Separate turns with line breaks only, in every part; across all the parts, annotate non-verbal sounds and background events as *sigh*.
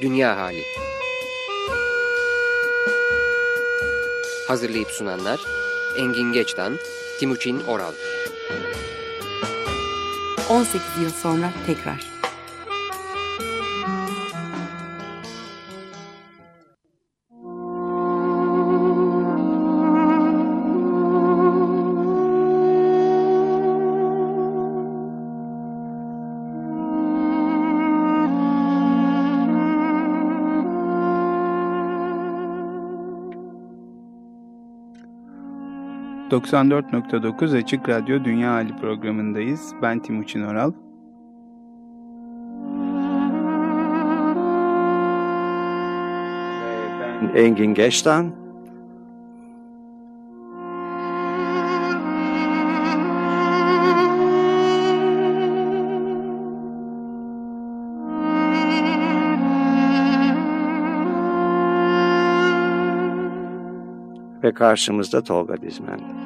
Dünya Hali. Hazırlayıp sunanlar Engin Geçtan, Timuçin Oral.
18 yıl sonra tekrar
94.9 Açık Radyo Dünya Hali programındayız. Ben Timuçin Oral.
Ben Engin Geçtan. Ve karşımızda Tolga Dizmen.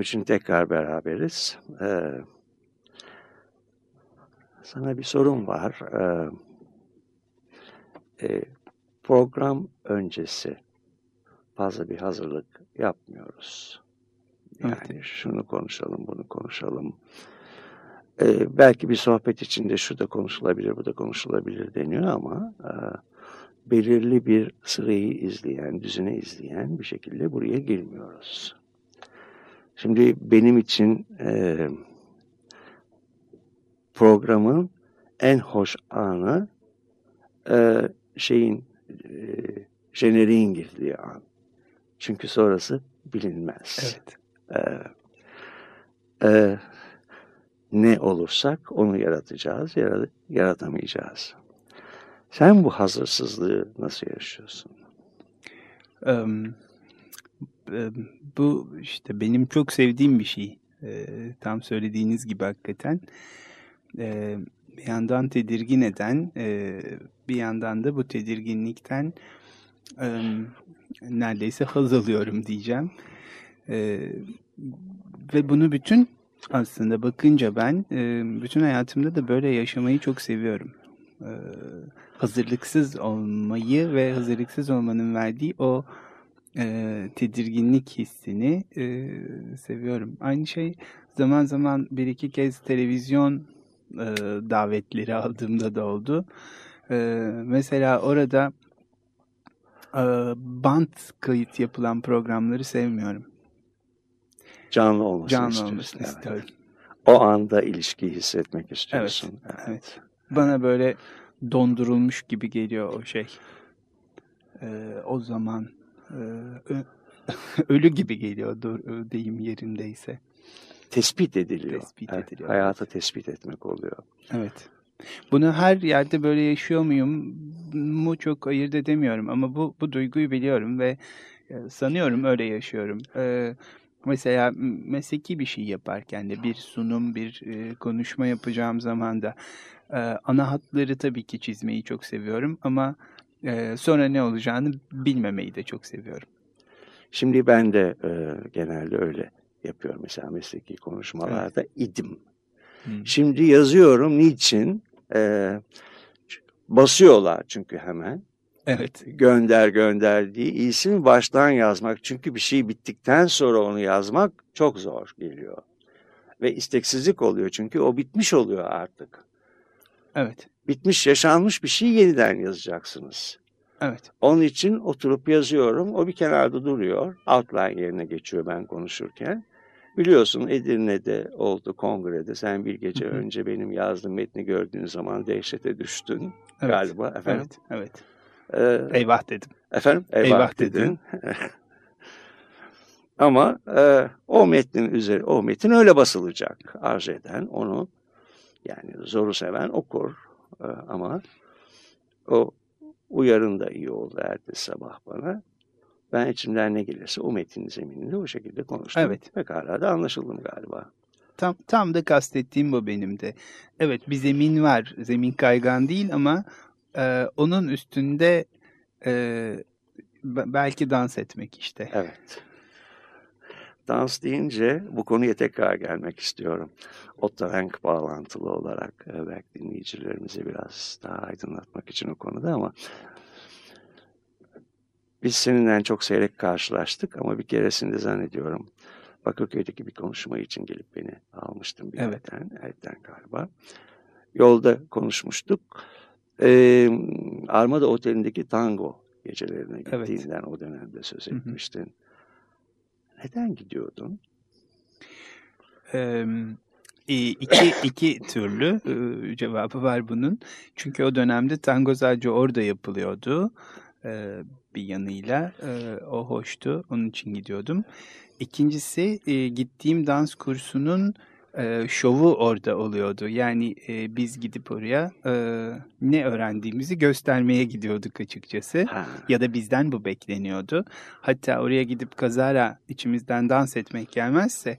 Evet Timuçin tekrar beraberiz. Ee, sana bir sorum var. Ee, e, program öncesi fazla bir hazırlık yapmıyoruz. Yani evet. şunu konuşalım, bunu konuşalım. Ee, belki bir sohbet içinde şu da konuşulabilir, bu da konuşulabilir deniyor ama e, belirli bir sırayı izleyen, düzene izleyen bir şekilde buraya girmiyoruz. Şimdi benim için e, programın en hoş anı e, şeyin e, jeneriğin girdiği an. Çünkü sonrası bilinmez.
Evet.
E, e, ne olursak onu yaratacağız, yarat yaratamayacağız. Sen bu hazırsızlığı nasıl yaşıyorsun?
Um, bu işte benim çok sevdiğim bir şey. E, tam söylediğiniz gibi hakikaten. E, bir yandan tedirgin eden, e, bir yandan da bu tedirginlikten e, neredeyse haz alıyorum diyeceğim. E, ve bunu bütün aslında bakınca ben e, bütün hayatımda da böyle yaşamayı çok seviyorum. E, hazırlıksız olmayı ve hazırlıksız olmanın verdiği o e, tedirginlik hissini e, seviyorum. Aynı şey zaman zaman bir iki kez televizyon e, davetleri aldığımda da oldu. E, mesela orada e, bant kayıt yapılan programları sevmiyorum.
Canlı olmasını
Canlı
istiyorsun.
olmasını
evet.
istiyorum.
O anda ilişkiyi hissetmek istiyorsun.
Evet, evet. Bana böyle dondurulmuş gibi geliyor o şey. Ee, o zaman e, *laughs* ölü gibi geliyor deyim yerindeyse.
Tespit ediliyor.
Tespit
evet,
ediliyor.
Hayatı tespit etmek oluyor.
Evet. Bunu her yerde böyle yaşıyor muyum mu çok ayırt edemiyorum ama bu, bu duyguyu biliyorum ve e, sanıyorum öyle yaşıyorum. Ee, mesela mesleki bir şey yaparken de bir sunum, bir e, konuşma yapacağım zaman da e, ana hatları tabii ki çizmeyi çok seviyorum ama e, sonra ne olacağını bilmemeyi de çok seviyorum.
Şimdi ben de e, genelde öyle yapıyorum mesela mesleki konuşmalarda evet. idim. Hmm. Şimdi yazıyorum niçin? E, basıyorlar çünkü hemen.
Evet.
Gönder gönder diye iyisini baştan yazmak. Çünkü bir şey bittikten sonra onu yazmak çok zor geliyor. Ve isteksizlik oluyor çünkü o bitmiş oluyor artık.
Evet.
Bitmiş, yaşanmış bir şey yeniden yazacaksınız.
Evet.
Onun için oturup yazıyorum. O bir kenarda duruyor. Outline yerine geçiyor ben konuşurken. Biliyorsun Edirne'de oldu kongrede. Sen bir gece Hı -hı. önce benim yazdığım metni gördüğün zaman dehşete düştün
evet.
galiba. Efendim?
Evet. evet. Ee, eyvah dedim.
Efendim? Eyvah,
eyvah
dedin. *laughs* Ama e, o metnin üzeri, o metin öyle basılacak. Arz eden onu yani zoru seven okur. E, ama o uyarın da iyi oldu ertesi sabah bana. Ben içimden ne gelirse o metin zemininde o şekilde konuştum.
Evet.
Pekala da anlaşıldım galiba.
tam tam da kastettiğim bu benim de. Evet bir zemin var. Zemin kaygan değil ama e, onun üstünde e, belki dans etmek işte.
Evet. Dans deyince bu konuya tekrar gelmek istiyorum. Ottarenk bağlantılı olarak e, belki dinleyicilerimizi biraz daha aydınlatmak için o konuda ama biz seninle çok seyrek karşılaştık ama bir keresinde zannediyorum Bakırköy'deki bir konuşma için gelip beni almıştın bir evet. yerden, evden galiba. Yolda konuşmuştuk. Ee, Armada Oteli'ndeki tango gecelerine gittiğinden evet. o dönemde söz etmiştin. Hı hı. Neden gidiyordun?
Ee, iki, iki türlü cevabı var bunun. Çünkü o dönemde tango sadece orada yapılıyordu bir yanıyla. O hoştu. Onun için gidiyordum. İkincisi gittiğim dans kursunun şovu orada oluyordu. Yani biz gidip oraya ne öğrendiğimizi göstermeye gidiyorduk açıkçası. Ha. Ya da bizden bu bekleniyordu. Hatta oraya gidip kazara içimizden dans etmek gelmezse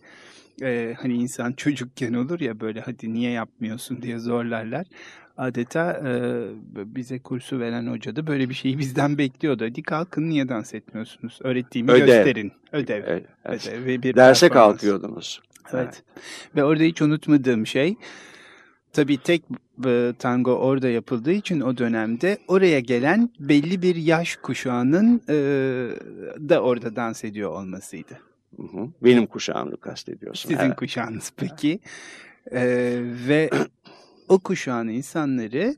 hani insan çocukken olur ya böyle hadi niye yapmıyorsun diye zorlarlar adeta e, bize kursu veren hoca da böyle bir şeyi bizden bekliyordu. Hadi kalkın niye dans etmiyorsunuz? Öğrettiğimi Ödev. gösterin. Ödev. Evet.
Ödev ve bir Derse kalkıyordunuz.
Evet. Ve orada hiç unutmadığım şey tabii tek e, tango orada yapıldığı için o dönemde oraya gelen belli bir yaş kuşağının e, da orada dans ediyor olmasıydı.
Hı hı. Benim kuşağımı kastediyorsun.
Sizin evet. kuşağınız peki. Ee, ve o kuşağın insanları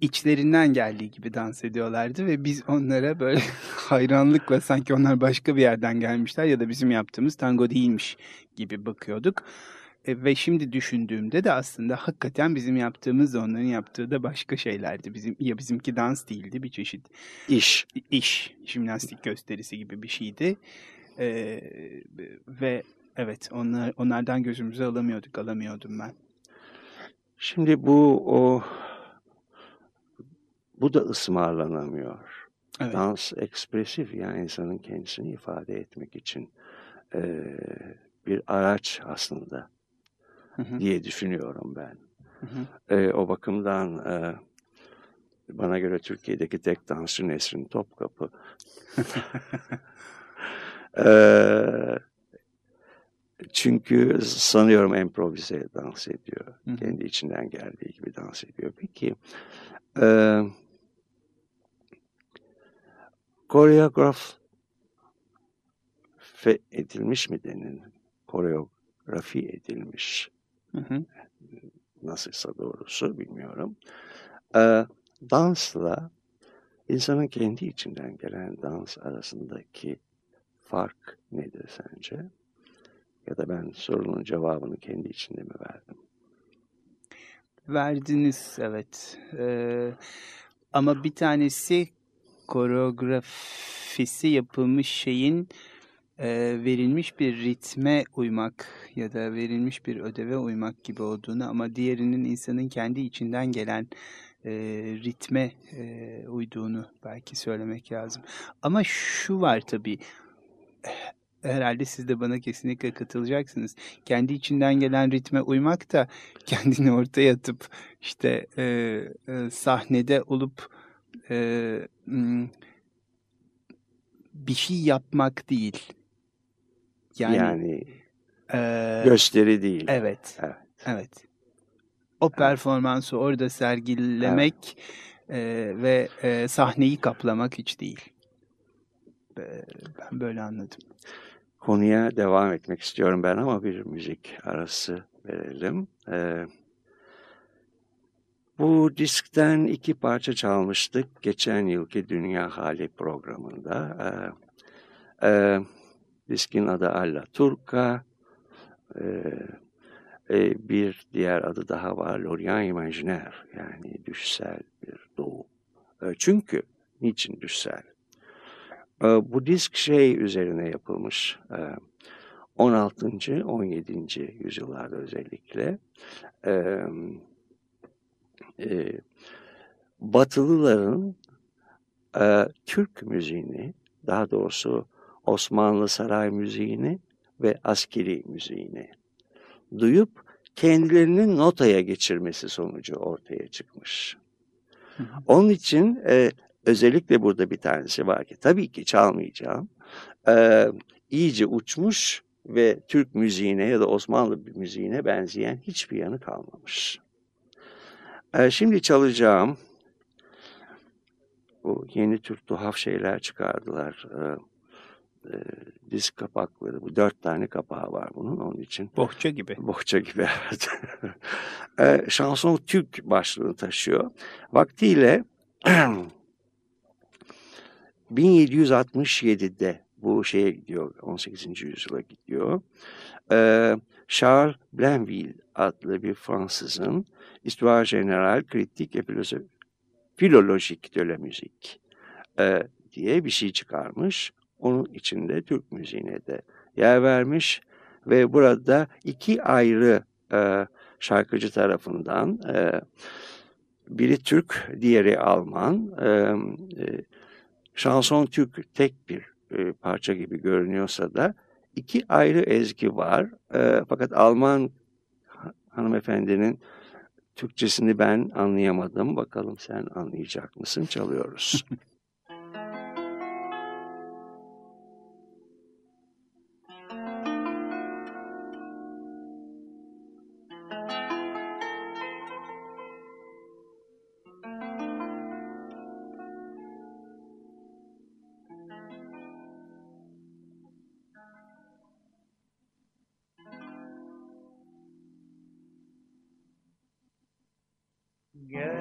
içlerinden geldiği gibi dans ediyorlardı ve biz onlara böyle *laughs* hayranlıkla sanki onlar başka bir yerden gelmişler ya da bizim yaptığımız tango değilmiş gibi bakıyorduk. E, ve şimdi düşündüğümde de aslında hakikaten bizim yaptığımız da onların yaptığı da başka şeylerdi. Bizim ya bizimki dans değildi bir çeşit
iş
iş jimnastik gösterisi gibi bir şeydi. E, ve evet onlar onlardan gözümüzü alamıyorduk, alamıyordum ben.
Şimdi bu o bu da ısmarlanamıyor. Evet. Dans ekspresif yani insanın kendisini ifade etmek için e, bir araç aslında hı hı. diye düşünüyorum ben. Hı hı. E, o bakımdan e, bana göre Türkiye'deki tek dansçı Nesrin Topkapı. *laughs* e, çünkü sanıyorum improvize dans ediyor. Hı. Kendi içinden geldiği gibi dans ediyor. Peki e, koreograf edilmiş mi denir? Koreografi edilmiş. Hı hı. Nasılsa doğrusu bilmiyorum. E, dansla insanın kendi içinden gelen dans arasındaki fark nedir sence? Ya da ben sorunun cevabını kendi içinde mi verdim?
Verdiniz evet. Ee, ama bir tanesi koreografisi yapılmış şeyin e, verilmiş bir ritme uymak ya da verilmiş bir ödeve uymak gibi olduğunu ama diğerinin insanın kendi içinden gelen e, ritme e, uyduğunu belki söylemek lazım. Ama şu var tabii herhalde siz de bana kesinlikle katılacaksınız. Kendi içinden gelen ritme uymak da *laughs* kendini ortaya atıp işte e, e, sahnede olup e, bir şey yapmak değil.
Yani, yani e, gösteri değil.
Evet. Evet. evet. O performansı orada sergilemek evet. e, ve e, sahneyi kaplamak hiç değil. Ben böyle anladım
konuya devam etmek istiyorum ben ama bir müzik arası verelim. Ee, bu diskten iki parça çalmıştık geçen yılki Dünya Hali programında. Ee, e, diskin adı Alla Turca. Ee, e, bir diğer adı daha var Lorient Imaginaire yani düşsel bir doğu. E, çünkü niçin düşsel? Ee, bu disk şey üzerine yapılmış. 16. Ee, 17. yüzyıllarda özellikle ee, e, Batılıların e, Türk müziğini, daha doğrusu Osmanlı saray müziğini ve askeri müziğini duyup kendilerinin notaya geçirmesi sonucu ortaya çıkmış. Onun için e, özellikle burada bir tanesi var ki tabii ki çalmayacağım. E, iyice uçmuş ve Türk müziğine ya da Osmanlı müziğine benzeyen hiçbir yanı kalmamış. E, şimdi çalacağım bu yeni Türk tuhaf şeyler çıkardılar. E, e, disk kapakları. Bu dört tane kapağı var bunun onun için.
Bohça gibi.
Bohça gibi *laughs* evet. e, Şanson Türk başlığını taşıyor. Vaktiyle *clears throat* 1767'de bu şeye gidiyor, 18. yüzyıla gidiyor. Ee, Charles Blainville adlı bir Fransızın Histoire Générale Critique et Philologique de la Musique e, diye bir şey çıkarmış. Onun içinde Türk müziğine de yer vermiş ve burada iki ayrı e, şarkıcı tarafından e, biri Türk, diğeri Alman. E, e, şanson Türk tek bir e, parça gibi görünüyorsa da iki ayrı ezgi var. E, fakat Alman hanımefendinin Türkçesini ben anlayamadım. Bakalım sen anlayacak mısın? Çalıyoruz. *laughs* Yeah.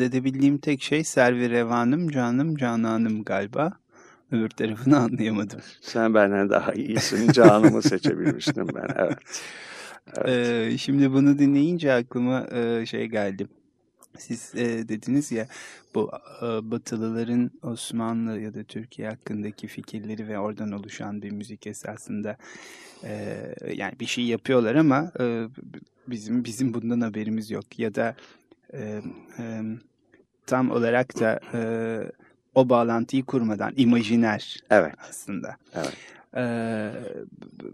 Ayırt edebildiğim tek şey Servi Revanım, Canım, Cananım galiba. Öbür tarafını *laughs* anlayamadım.
Sen benden daha iyisin. Canımı seçebilmiştim ben. Evet.
evet. Ee, şimdi bunu dinleyince aklıma e, şey geldi. Siz e, dediniz ya bu e, Batılıların Osmanlı ya da Türkiye hakkındaki fikirleri ve oradan oluşan bir müzik esasında e, yani bir şey yapıyorlar ama e, bizim bizim bundan haberimiz yok ya da e, e, tam olarak da e, o bağlantıyı kurmadan imajiner
evet.
aslında.
Evet.
Ee,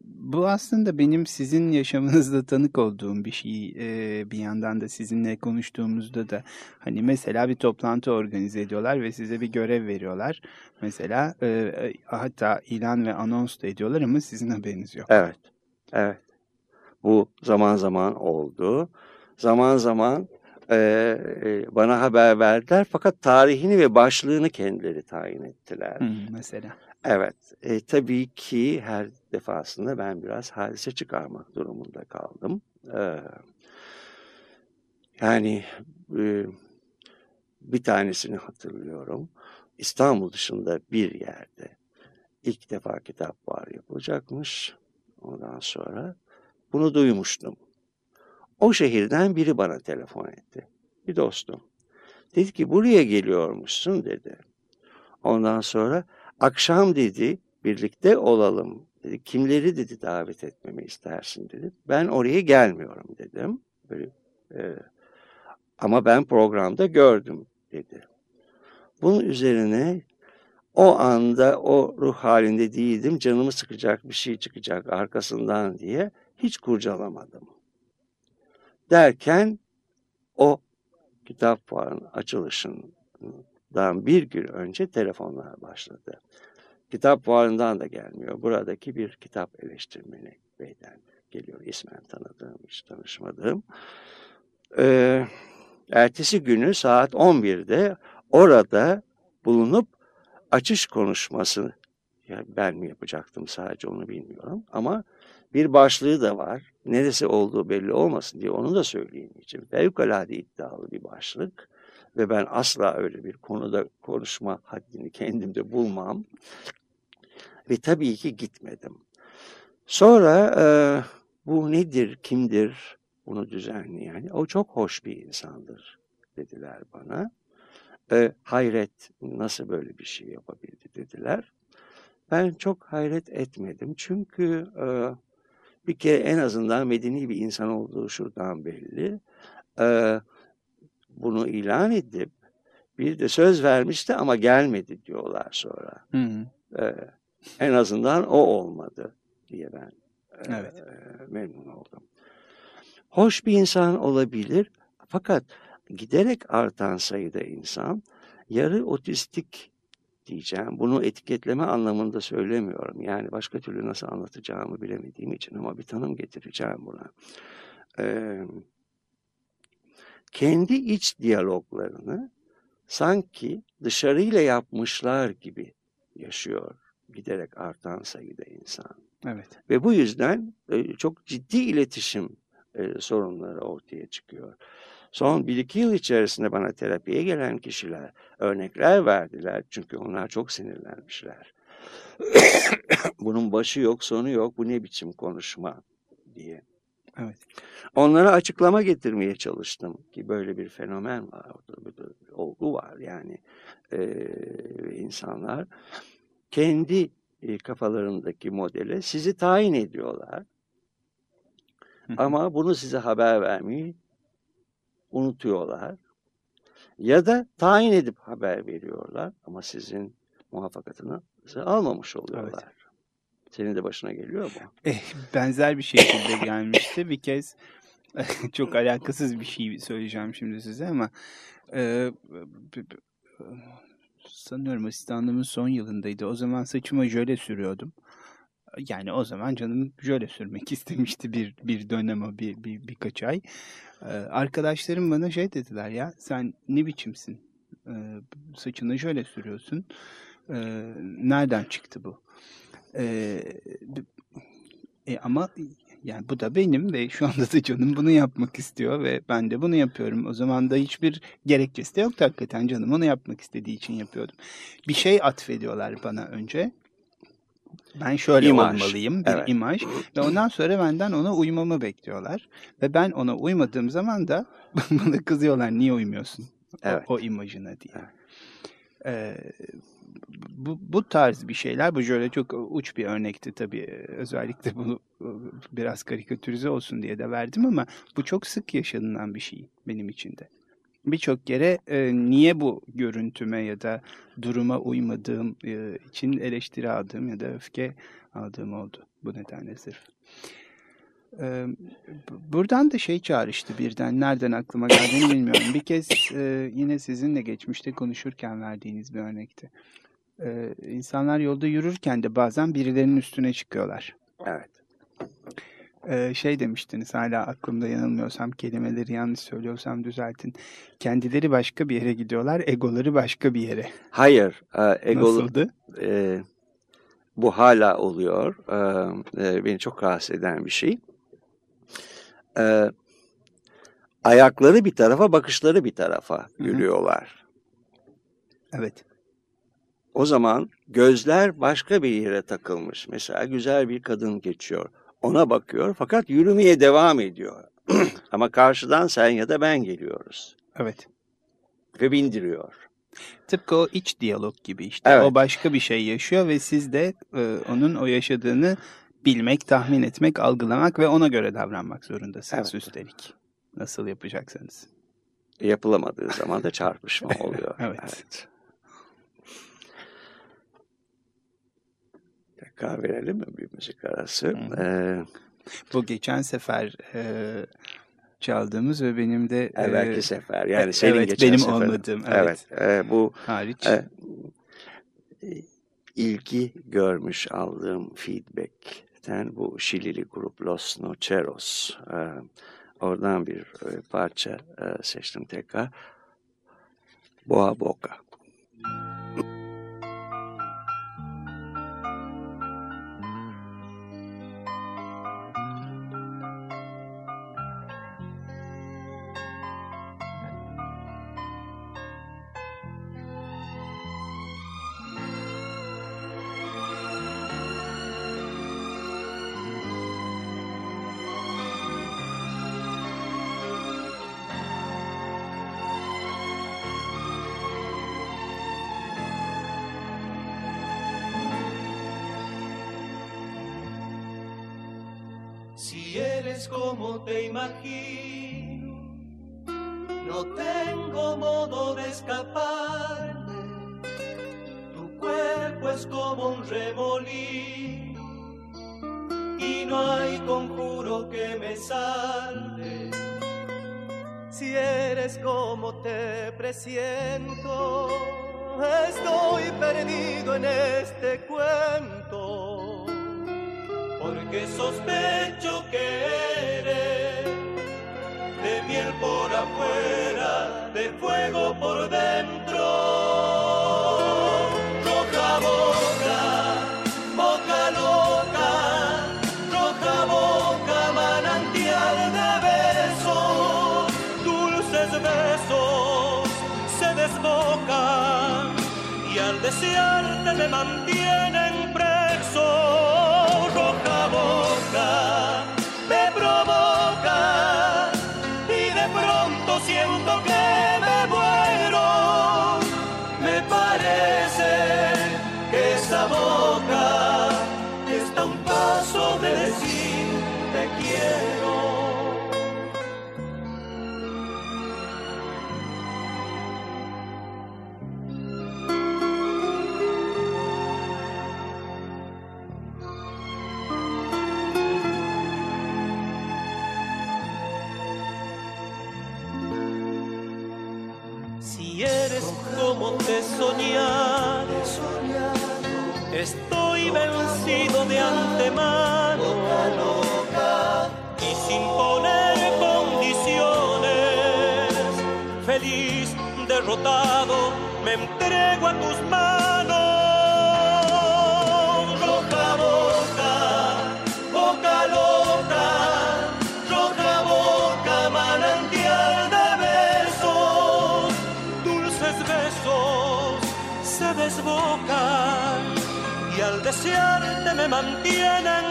bu aslında benim sizin yaşamınızda tanık olduğum bir şey. Ee, bir yandan da sizinle konuştuğumuzda da hani mesela bir toplantı organize ediyorlar ve size bir görev veriyorlar. Mesela e, hatta ilan ve anons da ediyorlar ama sizin haberiniz yok.
Evet, evet. Bu zaman zaman oldu. Zaman zaman e, e, bana haber verdiler fakat tarihini ve başlığını kendileri tayin ettiler.
Hmm, mesela.
Evet, e, tabii ki her defasında ben biraz hadise çıkarmak durumunda kaldım. E, yani e, bir tanesini hatırlıyorum. İstanbul dışında bir yerde ilk defa kitap var yapılacakmış. Ondan sonra bunu duymuştum. O şehirden biri bana telefon etti. Bir dostum. Dedi ki buraya geliyormuşsun dedi. Ondan sonra akşam dedi birlikte olalım dedi. Kimleri dedi davet etmemi istersin dedi. Ben oraya gelmiyorum dedim. Böyle, e, ama ben programda gördüm dedi. Bunun üzerine o anda o ruh halinde değildim. Canımı sıkacak bir şey çıkacak arkasından diye hiç kurcalamadım. Derken o kitap fuarının açılışından bir gün önce telefonlar başladı. Kitap fuarından da gelmiyor. Buradaki bir kitap eleştirmeni beyden geliyor. İsmen tanıdığım, hiç tanışmadığım. Ee, ertesi günü saat 11'de orada bulunup açış konuşması yani ben mi yapacaktım sadece onu bilmiyorum ama bir başlığı da var. Neresi olduğu belli olmasın diye onu da söyleyemeyeceğim. Fevkalade iddialı bir başlık ve ben asla öyle bir konuda konuşma haddini kendimde bulmam. Ve tabii ki gitmedim. Sonra e, bu nedir, kimdir bunu düzenleyen? O çok hoş bir insandır dediler bana. E, hayret nasıl böyle bir şey yapabildi dediler. Ben çok hayret etmedim çünkü e, bir kere en azından medeni bir insan olduğu şuradan belli. E, bunu ilan edip bir de söz vermişti ama gelmedi diyorlar sonra.
Hı
E, en azından o olmadı diye ben e,
Evet.
e, memnun oldum. Hoş bir insan olabilir fakat giderek artan sayıda insan yarı otistik diyeceğim. Bunu etiketleme anlamında söylemiyorum. Yani başka türlü nasıl anlatacağımı bilemediğim için ama bir tanım getireceğim buna. Ee, kendi iç diyaloglarını sanki dışarıyla yapmışlar gibi yaşıyor giderek artan sayıda insan.
Evet.
Ve bu yüzden e, çok ciddi iletişim e, sorunları ortaya çıkıyor. Son bir iki yıl içerisinde bana terapiye gelen kişiler örnekler verdiler. Çünkü onlar çok sinirlenmişler. *coughs* Bunun başı yok, sonu yok. Bu ne biçim konuşma diye.
Evet.
Onlara açıklama getirmeye çalıştım ki böyle bir fenomen var, bir olgu var. Yani e, insanlar kendi e, kafalarındaki modele sizi tayin ediyorlar. Ama bunu size haber vermeyi unutuyorlar. Ya da tayin edip haber veriyorlar ama sizin muvaffakatını almamış oluyorlar. Evet. Senin de başına geliyor mu?
Eh, benzer bir şekilde gelmişti. Bir kez *laughs* çok alakasız bir şey söyleyeceğim şimdi size ama e, sanıyorum asistanlığımın son yılındaydı. O zaman saçıma jöle sürüyordum. Yani o zaman canım jöle sürmek *laughs* istemişti bir bir dönem bir, bir birkaç ay. Ee, arkadaşlarım bana şey dediler ya sen ne biçimsin? Ee, saçına jöle sürüyorsun. Ee, nereden çıktı bu? Ee, e, ama Yani bu da benim ve şu anda da canım bunu yapmak istiyor ve ben de bunu yapıyorum. O zaman da hiçbir gerekçesi de yoktu hakikaten canım onu yapmak istediği için yapıyordum. Bir şey atfediyorlar bana önce. Ben şöyle
İmaj.
olmalıyım bir
Evet.
imaj ve ondan sonra benden ona uymamı bekliyorlar. Ve ben ona uymadığım zaman da *laughs* bana kızıyorlar niye uymuyorsun o-
Evet.
o, imajına diye.
Evet.
Ee, bu, bu tarz bir şeyler, bu şöyle çok uç bir örnekti tabii. Özellikle bunu e, biraz karikatürize olsun diye de verdim ama bu çok sık yaşanılan bir şey benim için de. Birçok kere e, niye bu görüntüme ya da duruma uymadığım e, için eleştiri aldığım ya da öfke aldığım oldu bu nedenle sırf. E, buradan da şey çağrıştı birden nereden aklıma geldiğini bilmiyorum. Bir kez e, yine sizinle geçmişte konuşurken verdiğiniz bir örnekti. E, insanlar yolda yürürken de bazen birilerinin üstüne çıkıyorlar.
Evet.
Şey demiştiniz hala aklımda yanılmıyorsam kelimeleri yanlış söylüyorsam düzeltin. Kendileri başka bir yere gidiyorlar, egoları başka bir yere.
Hayır. E, egolu,
Nasıldı?
e, bu hala oluyor. E, e, beni çok rahatsız eden bir şey. E, ayakları bir tarafa, bakışları bir tarafa yürüyorlar.
Evet.
O zaman gözler başka bir yere takılmış. Mesela güzel bir kadın geçiyor. Ona bakıyor fakat yürümeye devam ediyor. *clears throat* Ama karşıdan sen ya da ben geliyoruz.
Evet.
Ve bindiriyor.
Tıpkı o iç diyalog gibi işte.
Evet.
O başka bir şey yaşıyor ve siz de e, onun o yaşadığını bilmek, tahmin etmek, algılamak ve ona göre davranmak zorundasınız
Evet.
üstelik. Nasıl yapacaksanız.
Yapılamadığı zaman da çarpışma oluyor. *laughs*
Evet.
Tekrar verelim mi bir müzik arası?
Hı.
Ee,
Bu geçen sefer e, çaldığımız ve benim de e,
evvelki sefer yani
evet,
senin geçen
benim
sefer.
olmadığım, evet.
e, bu
hariç.
e, ilgi görmüş aldığım feedback'ten bu Şilili grup Los Nocheros. E, oradan bir e, parça e, seçtim tekrar. Boğa Boca.
Si desearte me mantienen tus manos. Roja boca, boca loca, roja boca, manantial de besos. Dulces besos se desbocan y al desearte me mantienen.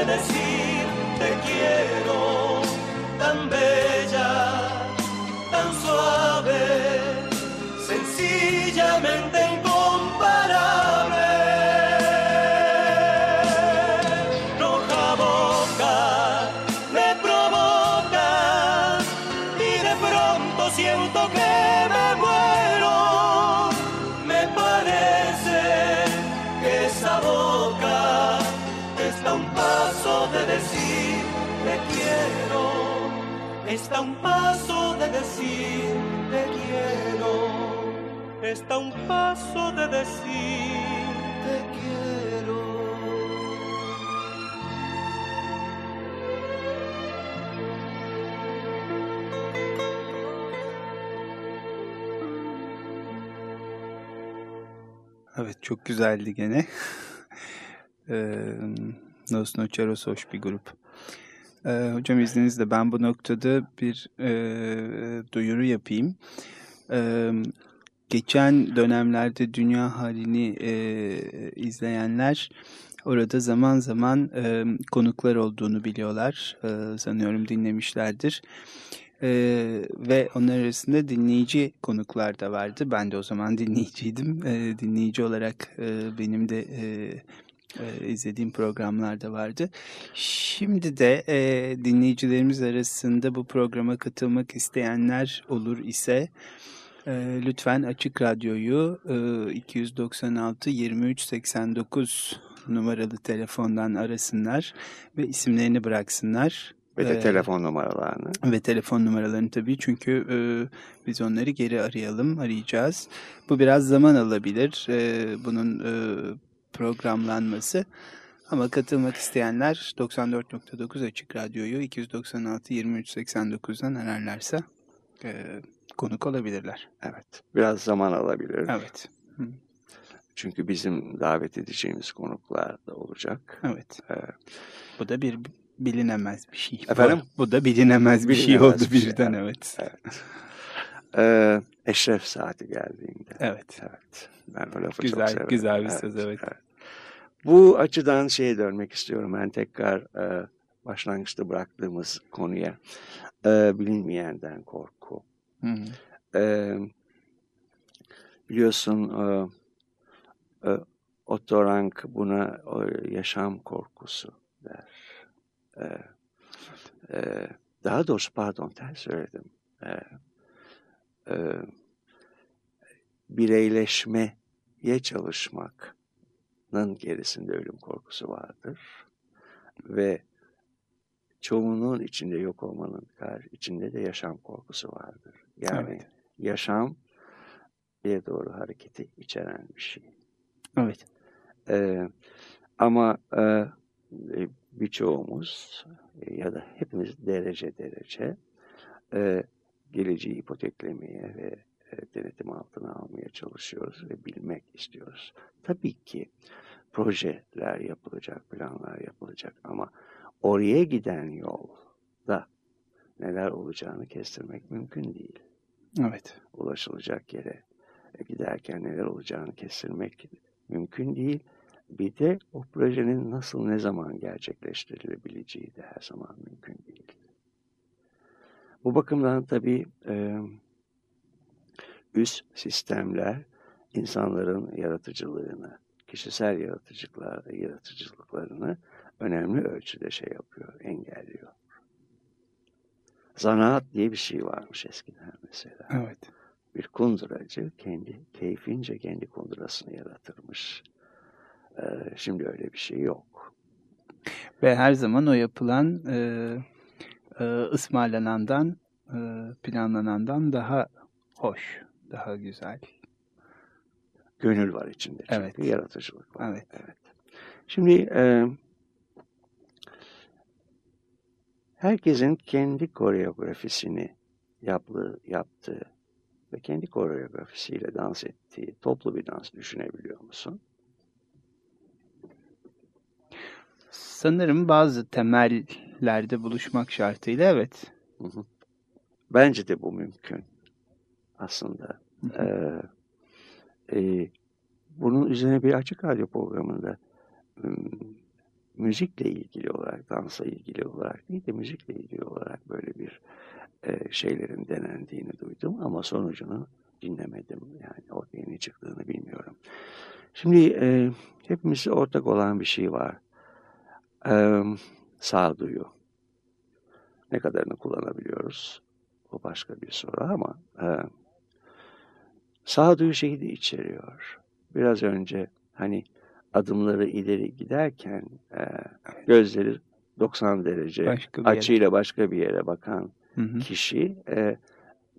Paso de decir Está un paso de decir te quiero. Está un paso de decir te quiero.
Evet çok güzeldi gene. *laughs* Ee, Nocheros hoş bir grup. Ee, hocam izninizle ben bu noktada bir e, duyuru yapayım. Ee, geçen dönemlerde dünya halini e, izleyenler orada zaman zaman e, konuklar olduğunu biliyorlar. E, sanıyorum dinlemişlerdir. Ee, ve onlar arasında dinleyici konuklar da vardı. Ben de o zaman dinleyiciydim. Ee, dinleyici olarak e, benim de e, e, izlediğim programlar da vardı. Şimdi de e, dinleyicilerimiz arasında bu programa katılmak isteyenler olur ise e, lütfen Açık Radyo'yu e, 296 23 89 numaralı telefondan arasınlar ve isimlerini bıraksınlar.
Ve de
Ee,
telefon numaralarını.
ve telefon numaralarını tabii çünkü e, biz onları geri arayalım, arayacağız. Bu biraz zaman alabilir e, bunun e, programlanması. Ama katılmak isteyenler 94.9 Açık Radyo'yu 296 23 89'dan ararlarsa e, konuk olabilirler.
Evet. Biraz zaman alabilir.
Evet,
Çünkü bizim davet edeceğimiz konuklar da olacak.
evet.
Ee,
Bu da bir bilinemez bir şey.
Efendim?
Bu da bilinemez bir şey
Bilinemez
oldu
bir şey,
birden evet.
Evet. Ee, eşref saati geldiğinde.
Evet.
Evet. Ben o lafı çok
Güzel,
severim.
güzel bir söz, evet.
Bu açıdan şeye dönmek istiyorum. Ben tekrar e, başlangıçta bıraktığımız konuya. E, bilinmeyenden korku.
Hı hı.
E, biliyorsun e, e, Otto Rank buna e, yaşam korkusu der. E, e, daha doğrusu pardon ters söyledim. E, e, bireyleşmeye çalışmanın gerisinde ölüm korkusu vardır. Ve çoğunluğun içinde yok olmanın içinde de yaşam korkusu vardır. Yani
Evet.
yaşam bir doğru hareketi içeren bir şey.
Evet.
Ee, ama e, e, birçoğumuz ya da hepimiz derece derece e, geleceği ipoteklemeye ve e, denetim altına almaya çalışıyoruz ve bilmek istiyoruz. Tabii ki projeler yapılacak, planlar yapılacak ama oraya giden yolda neler olacağını kestirmek mümkün değil.
Evet.
Ulaşılacak yere giderken neler olacağını kestirmek mümkün değil. Bir de o projenin nasıl ne zaman gerçekleştirilebileceği de her zaman mümkün değil. Bu bakımdan tabii e, üst sistemler insanların yaratıcılığını, kişisel yaratıcılıklar, yaratıcılıklarını önemli ölçüde şey yapıyor, engelliyor. Zanaat diye bir şey varmış eskiden mesela.
Evet.
Bir kunduracı kendi keyfince kendi kundurasını yaratırmış. Ee, şimdi öyle bir şey yok.
Ve her zaman o yapılan e, e, ısmarlanandan, e, planlanandan daha hoş, daha güzel.
Gönül var içinde çünkü
Evet.
yaratıcılık var.
Evet.
Şimdi e, herkesin kendi koreografisini yaptığı, yaptığı ve kendi koreografisiyle dans ettiği toplu bir dans düşünebiliyor musun?
Sanırım bazı temellerde buluşmak şartıyla evet.
Hı hı. Bence de bu mümkün aslında. Ee, e, bunun üzerine bir açık radyo programında müzikle ilgili olarak, dansa ilgili olarak değil de müzikle ilgili olarak böyle bir e, şeylerin denendiğini duydum ama sonucunu dinlemedim. Yani ortaya ne çıktığını bilmiyorum. Şimdi e, hepimizde ortak olan bir şey var. E, sağduyu. Ne kadarını kullanabiliyoruz? O başka bir soru ama e, sağduyu şeyi de içeriyor. Biraz önce hani adımları ileri giderken e, gözleri 90 derece
Başka bir yere.
açıyla başka bir yere bakan
Hı hı.
kişi e,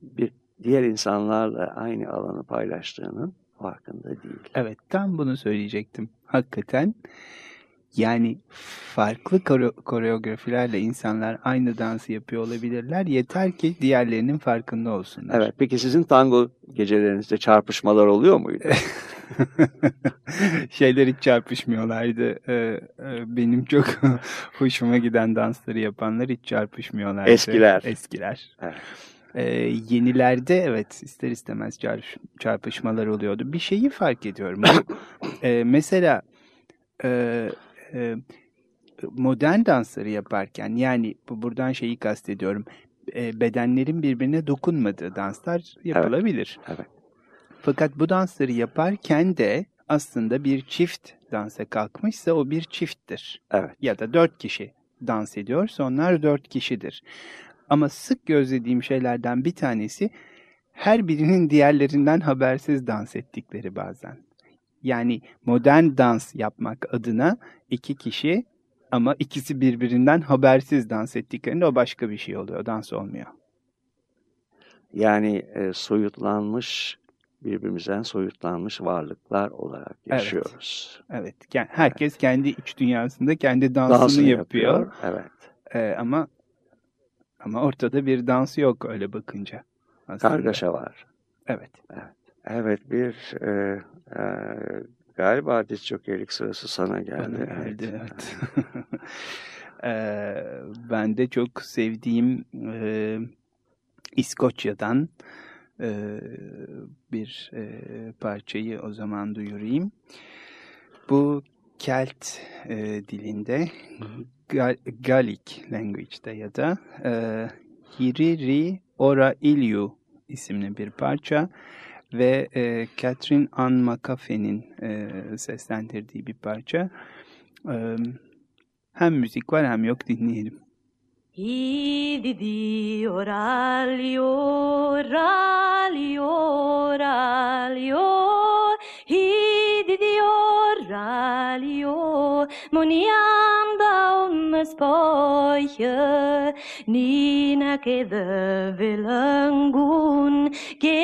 bir diğer insanlarla aynı alanı paylaştığının farkında değil.
Evet tam bunu söyleyecektim. Hakikaten yani farklı koreo- koreografilerle insanlar aynı dansı yapıyor olabilirler. Yeter ki diğerlerinin farkında olsunlar.
Evet. Peki sizin tango gecelerinizde çarpışmalar oluyor muydu? *laughs*
Şeyler hiç çarpışmıyorlardı. Ee, e, benim çok *laughs* hoşuma giden dansları yapanlar hiç çarpışmıyorlardı.
Eskiler.
Eskiler.
Evet.
Ee, yenilerde evet ister istemez çarp- çarpışmalar oluyordu. Bir şeyi fark ediyorum. *coughs* E, mesela e, e, modern dansları yaparken yani bu buradan şeyi kastediyorum. E, bedenlerin birbirine dokunmadığı danslar yapılabilir.
Evet.
Fakat bu dansları yaparken de aslında bir çift dansa kalkmışsa o bir çifttir.
Evet.
Ya da dört kişi dans ediyorsa onlar dört kişidir. Ama sık gözlediğim şeylerden bir tanesi her birinin diğerlerinden habersiz dans ettikleri bazen. Yani modern dans yapmak adına iki kişi ama ikisi birbirinden habersiz dans ettiklerinde o başka bir şey oluyor. Dans olmuyor.
Yani e, soyutlanmış, birbirimizden soyutlanmış varlıklar olarak
Evet.
yaşıyoruz.
Evet. Yani herkes kendi iç dünyasında kendi dansını,
Dansını
yapıyor.
Evet.
Ee, ama ama ortada bir dans yok öyle bakınca. Aslında.
Kargaşa var.
Evet.
Evet bir e, e, galiba diz çökerlik sırası sana geldi.
Bana
Evet.
geldi, evet. Ee, *laughs* ben de çok sevdiğim e, İskoçya'dan e, bir e, parçayı o zaman duyurayım. Bu Kelt e, dilinde Gal Gaelic language'de ya da e, Hiriri Ora Ilyu isimli bir parça ve e, Catherine Ann McAfee'nin e, seslendirdiği bir parça. E, hem müzik var hem yok dinleyelim.
Oralio, ralio, ralio, ididi žalijo, mu njam da om spoje, nina ke de vilangun, ke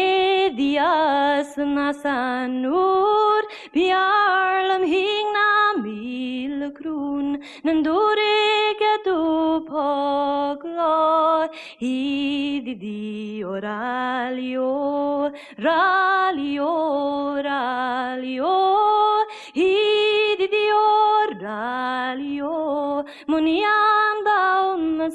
dias na sanur, bjarlem hing mil krun, nandure ke tu poglo, idi di oralio, ralio, ralio, mun jam da um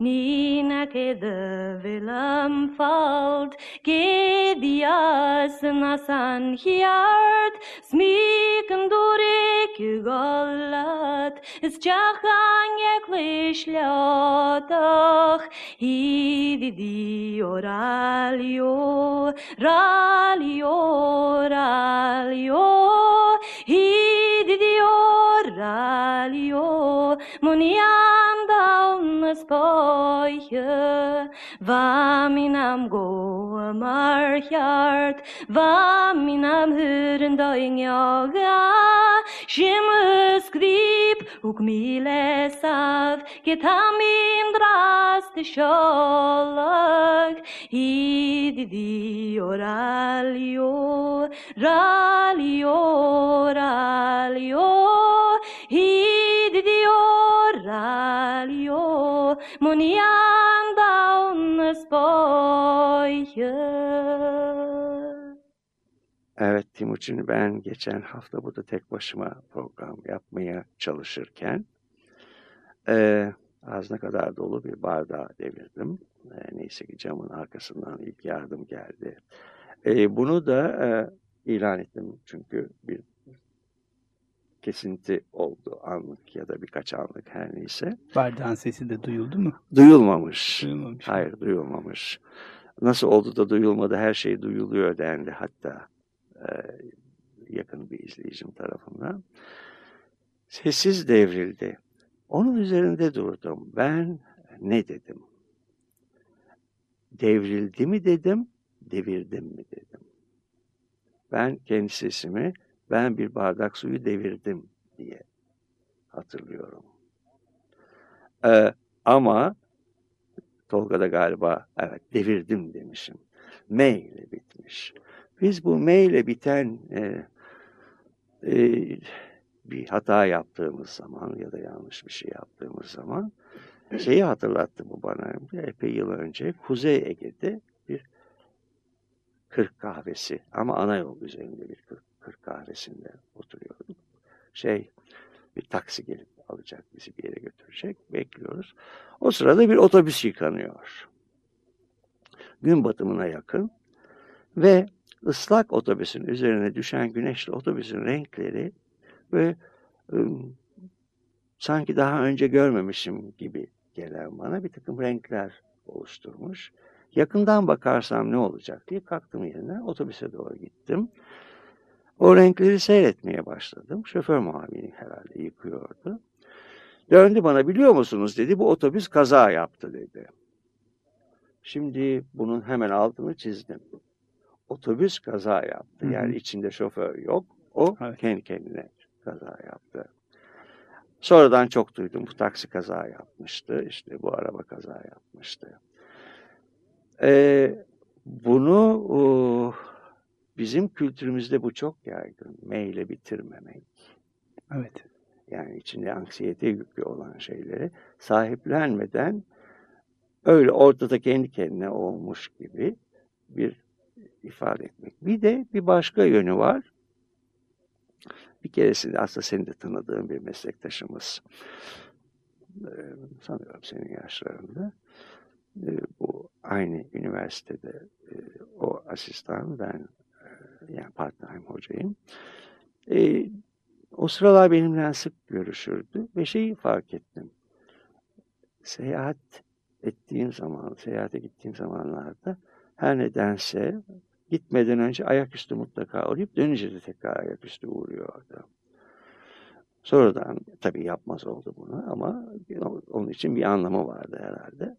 ninake de vilam valt, ke die jassen as an hiart, smiken durek gollat, is jachanje klishlotach, i di di oralio, ralio, ralio, i di di oralio, munian down the spot. Treue, war min am goa mar hjart, war min am huren doing jaga, shimme skrip, uk mi lesav, getam in draste i di di oralio, ralio, ralio, i Ididi oralio Monian down spoiler.
Evet Timuçin ben geçen hafta burada tek başıma program yapmaya çalışırken e, ağzına kadar dolu bir bardağı devirdim. E, neyse ki camın arkasından ilk yardım geldi. E, bunu da e, ilan ettim çünkü bir kesinti oldu anlık ya da birkaç anlık her neyse.
Bardağın sesi de duyuldu mu?
Duyulmamış.
Duyulmamış.
Hayır duyulmamış. Nasıl oldu da duyulmadı her şey duyuluyor dendi hatta e, yakın bir izleyicim tarafından. Sessiz devrildi. Onun üzerinde durdum. Ben ne dedim? Devrildi mi dedim, devirdim mi dedim. Ben kendi sesimi ben bir bardak suyu devirdim diye hatırlıyorum. Ee, ama Tolga da galiba evet devirdim demişim. M ile bitmiş. Biz bu M ile biten e, e, bir hata yaptığımız zaman ya da yanlış bir şey yaptığımız zaman şeyi hatırlattı bu bana epey yıl önce Kuzey Ege'de bir kırk kahvesi ama ana yol üzerinde bir kırk, kırk kahvesinde oturuyorduk. Şey bir taksi gelip alacak bizi bir yere götürecek bekliyoruz. O sırada bir otobüs yıkanıyor. Gün batımına yakın ve ıslak otobüsün üzerine düşen güneşli otobüsün renkleri ve ım, sanki daha önce görmemişim gibi gelen bana bir takım renkler oluşturmuş. Yakından bakarsam ne olacak diye kalktım yerine otobüse doğru gittim. O renkleri seyretmeye başladım. Şoför muavini herhalde yıkıyordu. Döndü bana biliyor musunuz dedi bu otobüs kaza yaptı dedi. Şimdi bunun hemen altını çizdim. Otobüs kaza yaptı.
Hı hı.
Yani içinde şoför yok. O
Evet.
kendi kendine kaza yaptı. Sonradan çok duydum. Bu taksi kaza yapmıştı. İşte bu araba kaza yapmıştı. Ee, bunu o, bizim kültürümüzde bu çok yaygın. Meyle bitirmemek.
Evet.
Yani içinde anksiyete yüklü olan şeyleri sahiplenmeden öyle ortada kendi kendine olmuş gibi bir ifade etmek. Bir de bir başka yönü var. Bir keresinde aslında senin de tanıdığın bir meslektaşımız e, sanıyorum senin yaşlarında e, bu aynı üniversitede e, o asistan ben yani part-time hocayım. E, o sıralar benimle sık görüşürdü ve şeyi fark ettim. Seyahat ettiğim zaman, seyahate gittiğim zamanlarda her nedense gitmeden önce ayaküstü mutlaka uğrayıp dönünce de tekrar ayaküstü uğruyordu. Sonradan tabii yapmaz oldu bunu ama onun için bir anlamı vardı herhalde.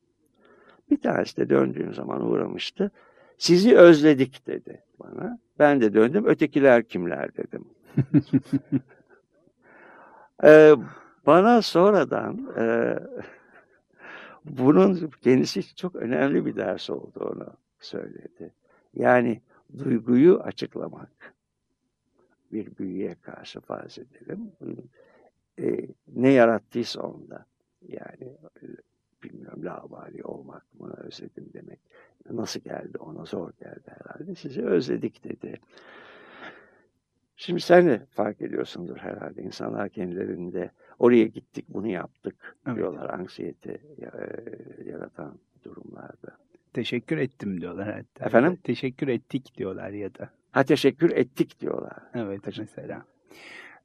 Bir tanesi de döndüğüm zaman uğramıştı. Sizi özledik dedi bana. Ben de döndüm. Ötekiler kimler dedim. *laughs* Ee, bana sonradan e, bunun kendisi çok önemli bir ders olduğunu söyledi. Yani duyguyu açıklamak bir büyüye karşı farz edelim. E, ne yarattıysa onda yani bilmiyorum labali olmak mı özledim demek. Nasıl geldi ona zor geldi herhalde. Sizi özledik dedi. Şimdi sen de fark ediyorsundur herhalde. İnsanlar kendilerinde oraya gittik bunu yaptık
Evet.
diyorlar anksiyete e, yaratan durumlarda.
Teşekkür ettim diyorlar hatta.
Efendim?
Teşekkür ettik diyorlar ya da.
Ha teşekkür ettik diyorlar.
Evet mesela.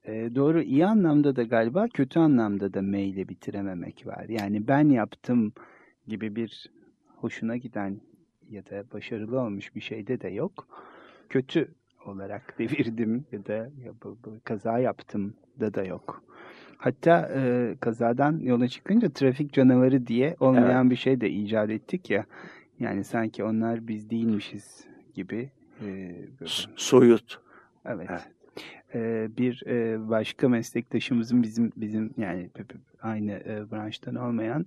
Ee, doğru iyi anlamda da galiba kötü anlamda da meyle bitirememek var. Yani ben yaptım gibi bir hoşuna giden ya da başarılı olmuş bir şeyde de yok. Kötü olarak *laughs* devirdim ya da ya bu, bu kaza yaptım da da yok. Hatta e, kazadan yola çıkınca trafik canavarı diye olmayan bir şey de icat ettik ya. Yani sanki onlar biz değilmişiz gibi. e, böyle.
Soyut.
Evet.
Evet.
Ee, bir e, başka meslektaşımızın bizim bizim yani aynı e, branştan olmayan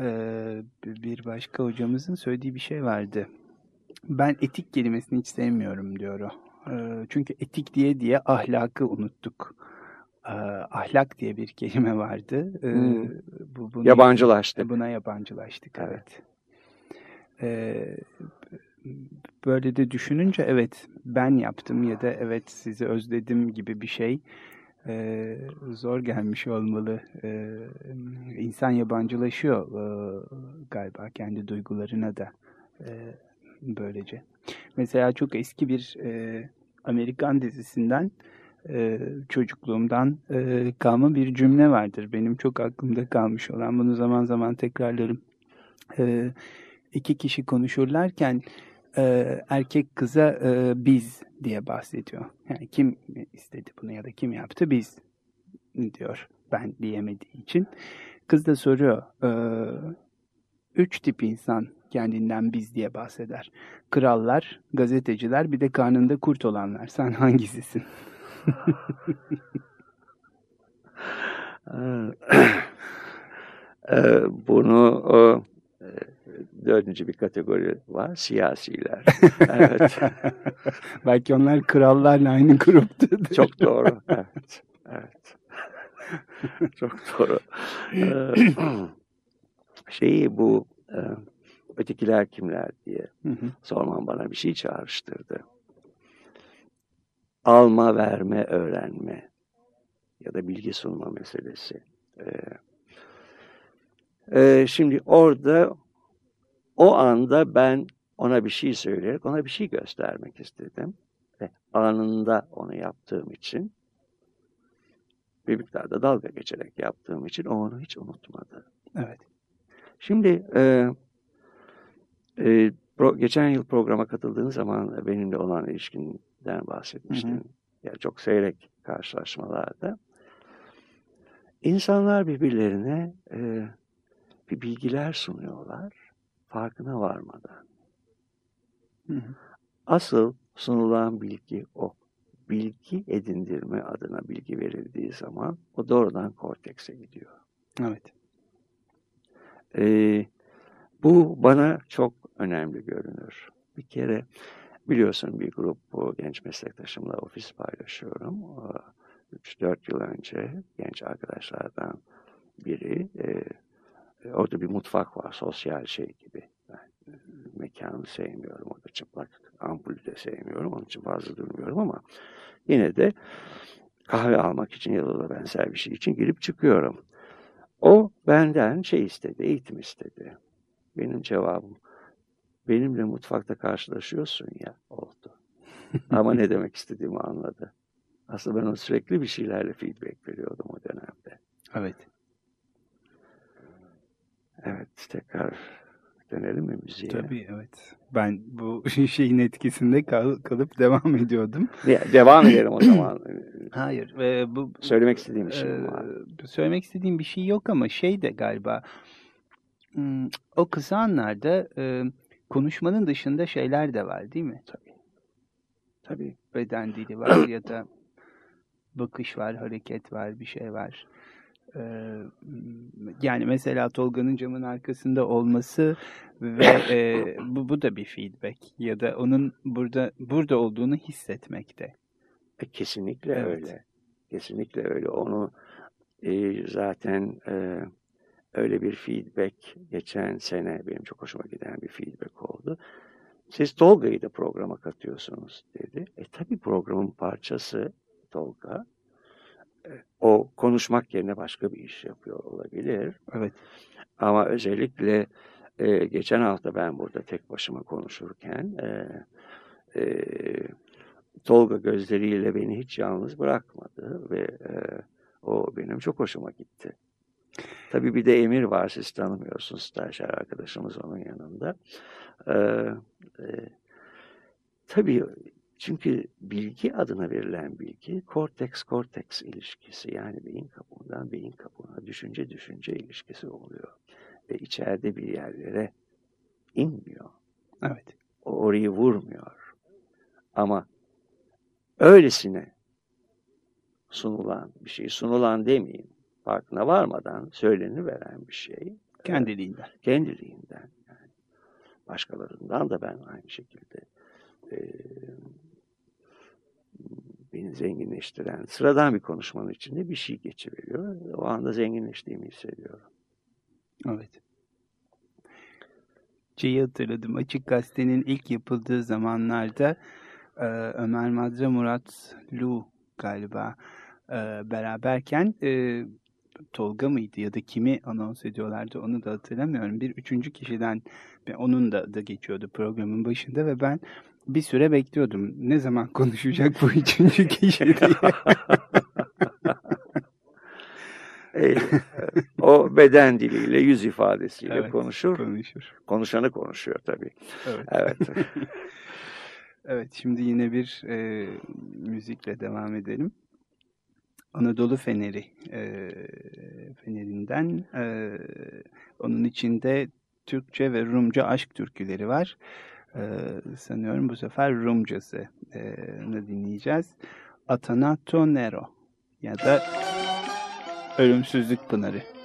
e, bir başka hocamızın söylediği bir şey vardı. Ben etik kelimesini hiç sevmiyorum diyor o. E, çünkü etik diye diye ahlakı unuttuk. e, ahlak diye bir kelime vardı. E,
Hmm.
bu, bunu,
Yabancılaştık.
Buna yabancılaştık,
Evet.
evet. E, böyle de düşününce evet ben yaptım ya da evet sizi özledim gibi bir şey e, zor gelmiş olmalı. E, insan yabancılaşıyor e, galiba kendi duygularına da e, böylece. Mesela çok eski bir e, Amerikan dizisinden e, çocukluğumdan e, kalma bir cümle vardır. Benim çok aklımda kalmış olan. Bunu zaman zaman tekrarlarım. E, iki kişi konuşurlarken e, erkek kıza e, biz diye bahsediyor. Yani kim istedi bunu ya da kim yaptı biz diyor ben diyemediği için. Kız da soruyor e, üç tip insan kendinden biz diye bahseder. Krallar, gazeteciler bir de karnında kurt olanlar. Sen hangisisin? *laughs*
Ee, *clears throat* Bunu o, e, dördüncü bir kategori var. Siyasiler. *laughs* Evet.
Belki onlar krallarla aynı gruptadır.
Çok doğru. Evet. Evet. Çok doğru. Ee, *clears throat* Şeyi bu e, ötekiler kimler diye sorman bana bir şey çağrıştırdı. Alma, verme, öğrenme ya da bilgi sunma meselesi. Ee, e, şimdi orada o anda ben ona bir şey söyleyerek ona bir şey göstermek istedim. Ve anında onu yaptığım için bir miktarda dalga geçerek yaptığım için o onu hiç unutmadı.
Evet.
Şimdi e, e, pro- geçen yıl programa katıldığın zaman benimle olan ilişkinden bahsetmiştin.
Hı hı.
Yani çok seyrek karşılaşmalarda. İnsanlar birbirlerine e, bir bilgiler sunuyorlar farkına varmadan.
Hı hı.
Asıl sunulan bilgi o. Bilgi edindirme adına bilgi verildiği zaman o doğrudan kortekse gidiyor.
Evet.
Ee, bu bana çok önemli görünür. Bir kere biliyorsun bir grup bu genç meslektaşımla ofis paylaşıyorum. 3-4 yıl önce genç arkadaşlardan biri e, orada bir mutfak var sosyal şey gibi. Ben e, mekanı sevmiyorum orada çıplak ampulü de sevmiyorum onun için fazla durmuyorum ama yine de kahve almak için ya da benzer bir şey için girip çıkıyorum. O benden şey istedi, eğitim istedi. Benim cevabım, benimle mutfakta karşılaşıyorsun ya, oldu. Ama ne demek istediğimi anladı. Aslında ben ona sürekli bir şeylerle feedback veriyordum o dönemde.
Evet.
Evet, tekrar dönelim mi müziğe?
Tabii evet. Ben bu *laughs* şeyin etkisinde kal- kalıp devam ediyordum.
De- devam edelim o zaman. *clears throat*
Hayır. e, bu
Söylemek istediğim bir şey
e,
var.
söylemek istediğim bir şey yok ama şey de galiba o kısa anlarda e, konuşmanın dışında şeyler de var değil mi?
Tabii. Tabii.
Beden dili var ya da bakış var, hareket var, bir şey var. Ee, yani mesela Tolga'nın camın arkasında olması ve e, bu, bu da bir feedback ya da onun burada burada olduğunu hissetmek de.
E, kesinlikle
Evet.
öyle. Kesinlikle öyle. Onu e, zaten e, öyle bir feedback geçen sene benim çok hoşuma giden bir feedback oldu. Siz Tolga'yı da programa katıyorsunuz dedi. E tabi programın parçası Tolga. O konuşmak yerine başka bir iş yapıyor olabilir.
Evet.
Ama özellikle e, geçen hafta ben burada tek başıma konuşurken e, e, Tolga gözleriyle beni hiç yalnız bırakmadı ve e, o benim çok hoşuma gitti. Tabii bir de Emir var siz tanımıyorsunuz stajyer arkadaşımız onun yanında. E, e, tabii çünkü bilgi adına verilen bilgi korteks-korteks ilişkisi yani beyin kabuğundan beyin kabuğuna düşünce düşünce ilişkisi oluyor. Ve içeride bir yerlere inmiyor.
Evet.
O orayı vurmuyor. Ama öylesine sunulan bir şey, sunulan demeyeyim, farkına varmadan veren bir şey.
Kendiliğinden.
Kendiliğinden. Yani başkalarından da ben aynı şekilde e, beni zenginleştiren, sıradan bir konuşmanın içinde bir şey geçiveriyor. O anda zenginleştiğimi hissediyorum.
Evet. Şeyi hatırladım. Açık Gazete'nin ilk yapıldığı zamanlarda e, Ömer Madra Murat Lu galiba e, beraberken e, Tolga mıydı ya da kimi anons ediyorlardı onu da hatırlamıyorum. Bir üçüncü kişiden onun da, da geçiyordu programın başında ve ben bir süre bekliyordum. Ne zaman konuşacak bu üçüncü kişi diye. *laughs*
e, o beden diliyle, yüz ifadesiyle
Evet,
konuşur.
konuşur.
Konuşanı konuşuyor tabii.
Evet.
Evet. *laughs*
Evet, şimdi yine bir e, müzikle devam edelim. Anadolu Feneri e, Fenerinden e, onun içinde Türkçe ve Rumca aşk türküleri var. Sanıyorum bu sefer Rumcası e, dinleyeceğiz. Atanato Nero ya da Ölümsüzlük Pınarı.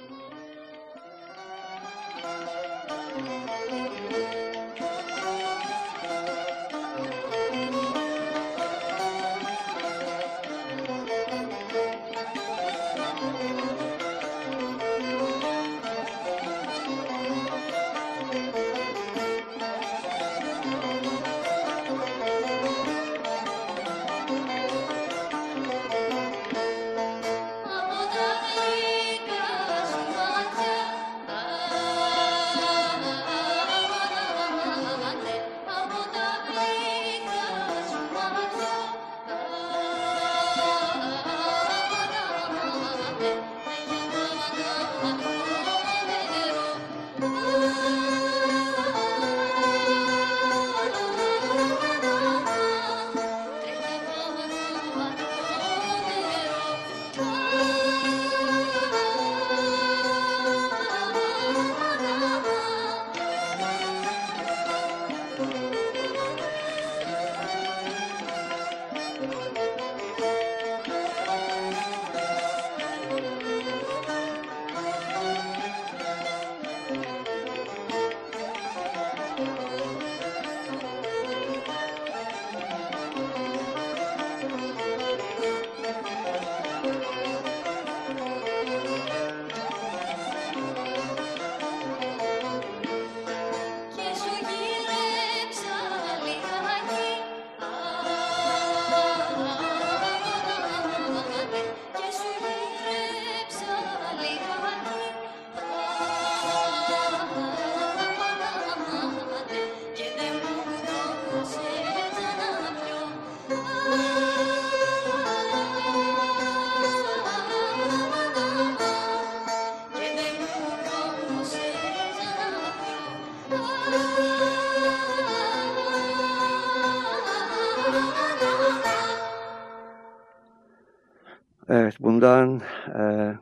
Bundan e,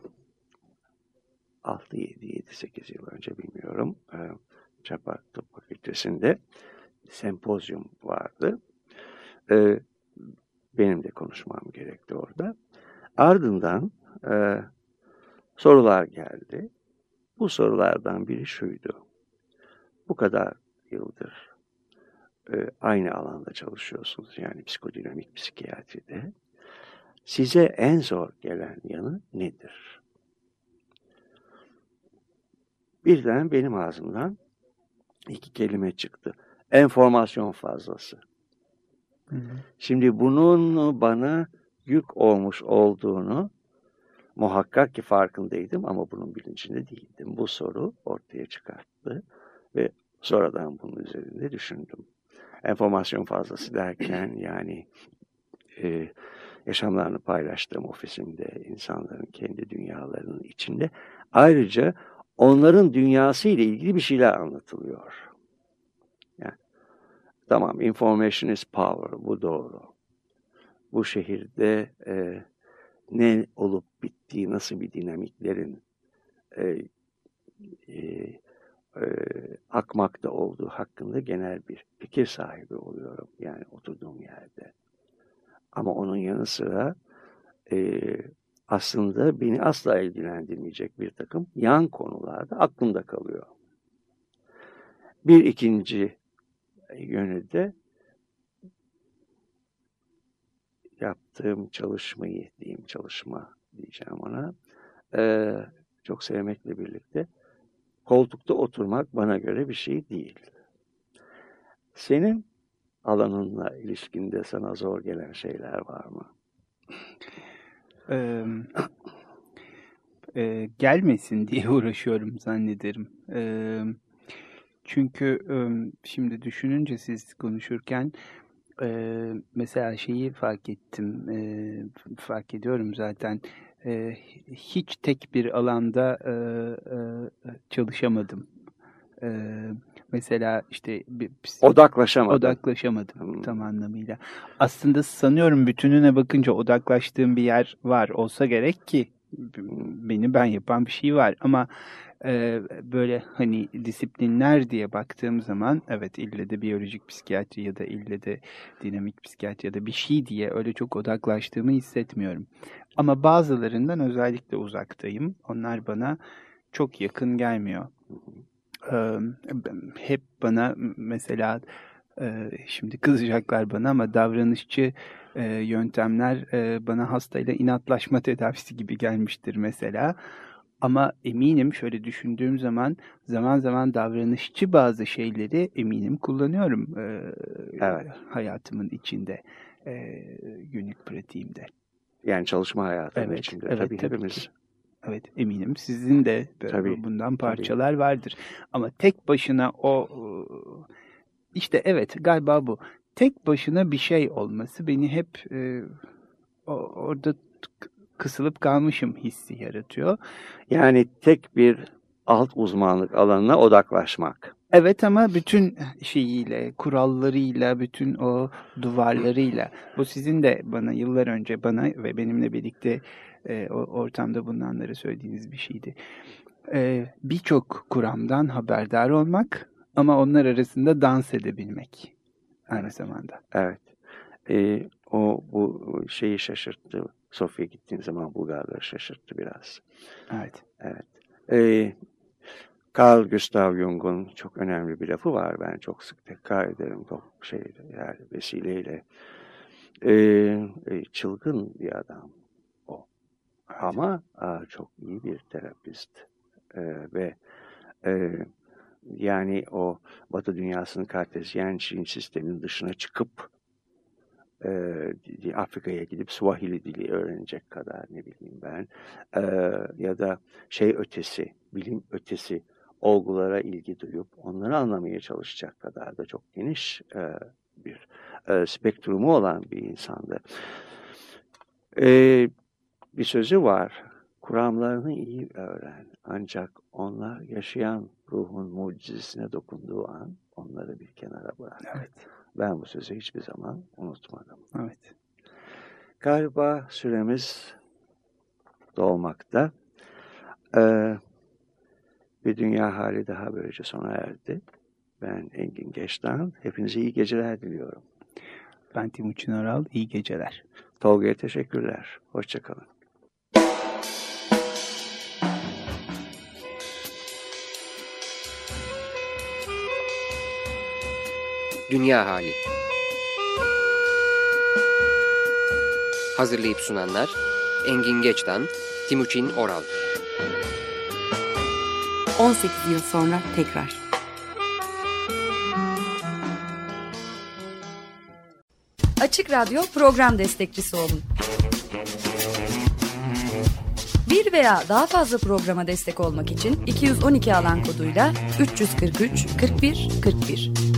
6, 7, 7, 8 yıl önce bilmiyorum. E, Çapa Tıp Fakültesi'nde sempozyum vardı. E, benim de konuşmam gerekti orada. Ardından e, sorular geldi. Bu sorulardan biri şuydu. Bu kadar yıldır e, aynı alanda çalışıyorsunuz. Yani psikodinamik psikiyatride. Size en zor gelen yanı nedir? Birden benim ağzımdan iki kelime çıktı. Enformasyon fazlası.
Hı hı.
Şimdi bunun bana yük olmuş olduğunu muhakkak ki farkındaydım ama bunun bilincinde değildim. Bu soru ortaya çıkarttı ve sonradan bunun üzerinde düşündüm. Enformasyon fazlası derken *clears throat* yani e, yaşamlarını paylaştığım ofisimde insanların kendi dünyalarının içinde ayrıca onların dünyası ile ilgili bir şeyler anlatılıyor. Yani, tamam information is power bu doğru. Bu şehirde e, ne olup bittiği, nasıl bir dinamiklerin e, e, e, akmakta olduğu hakkında genel bir fikir sahibi oluyorum. Yani oturduğum yerde. Ama onun yanı sıra e, aslında beni asla ilgilendirmeyecek bir takım yan konularda aklımda kalıyor. Bir ikinci yönü de yaptığım çalışmayı diyeyim çalışma diyeceğim ona e, çok sevmekle birlikte koltukta oturmak bana göre bir şey değil. Senin alanınla ilişkinde sana zor gelen şeyler var mı?
Ee, e, gelmesin *laughs* diye uğraşıyorum zannederim. Ee, çünkü e, şimdi düşününce siz konuşurken e, mesela şeyi fark ettim, e, fark ediyorum zaten. E, hiç tek bir alanda e, e, çalışamadım. E, mesela işte bir,
odaklaşamadım.
Odaklaşamadım hmm. tam anlamıyla. Aslında sanıyorum bütününe bakınca odaklaştığım bir yer var olsa gerek ki beni ben yapan bir şey var ama e, böyle hani disiplinler diye baktığım zaman evet ille de biyolojik psikiyatri ya da ille de dinamik psikiyatri ya da bir şey diye öyle çok odaklaştığımı hissetmiyorum. Ama bazılarından özellikle uzaktayım. Onlar bana çok yakın gelmiyor. Hep bana mesela e, şimdi kızacaklar bana ama davranışçı e, yöntemler e, bana hastayla inatlaşma tedavisi gibi gelmiştir mesela. Ama eminim şöyle düşündüğüm zaman zaman zaman davranışçı bazı şeyleri eminim kullanıyorum e, evet. hayatımın içinde, e, günlük pratiğimde.
Yani çalışma hayatının evet, içinde evet, tabii, tabii hepimiz. Ki.
Evet eminim sizin de tabii, bundan parçalar tabii. vardır. Ama tek başına o işte evet galiba bu. Tek başına bir şey olması beni hep e, orada kısılıp kalmışım hissi yaratıyor.
Yani tek bir alt uzmanlık alanına odaklaşmak.
Evet ama bütün şeyiyle, kurallarıyla, bütün o duvarlarıyla. Bu sizin de bana yıllar önce bana ve benimle birlikte e, o ortamda bulunanlara söylediğiniz bir şeydi. E, Birçok kuramdan haberdar olmak ama onlar arasında dans edebilmek aynı zamanda.
Evet. E, o bu şeyi şaşırttı. Sofya gittiğim zaman Bulgarları şaşırttı biraz.
Evet.
Evet. E, Carl Gustav Jung'un çok önemli bir lafı var. Ben çok sık tekrar ederim çok şey yani vesileyle. E, e, çılgın bir adam. Ama a, çok iyi bir terapist. E, ve e, yani o Batı dünyasının kartezyen Çin sistemin dışına çıkıp e, Afrika'ya gidip Swahili dili öğrenecek kadar ne bileyim ben e, ya da şey ötesi, bilim ötesi olgulara ilgi duyup onları anlamaya çalışacak kadar da çok geniş e, bir e, spektrumu olan bir insandı. E, bir sözü var, kuramlarını iyi öğren ancak onlar yaşayan ruhun mucizesine dokunduğu an onları bir kenara bırak.
Evet.
Ben bu sözü hiçbir zaman unutmadım.
Evet.
Galiba süremiz dolmakta. Ee, bir dünya hali daha böylece sona erdi. Ben Engin Geçtan. Hepinize iyi geceler diliyorum.
Ben Timuçin Aral. İyi geceler.
Tolga'ya teşekkürler. Hoşçakalın.
Dünya Hali. Hazırlayıp sunanlar Engin Geçtan, Timuçin Oral.
18 yıl sonra tekrar.
Açık Radyo program destekçisi olun. Bir veya daha fazla programa destek olmak için 212 alan koduyla 343 41 41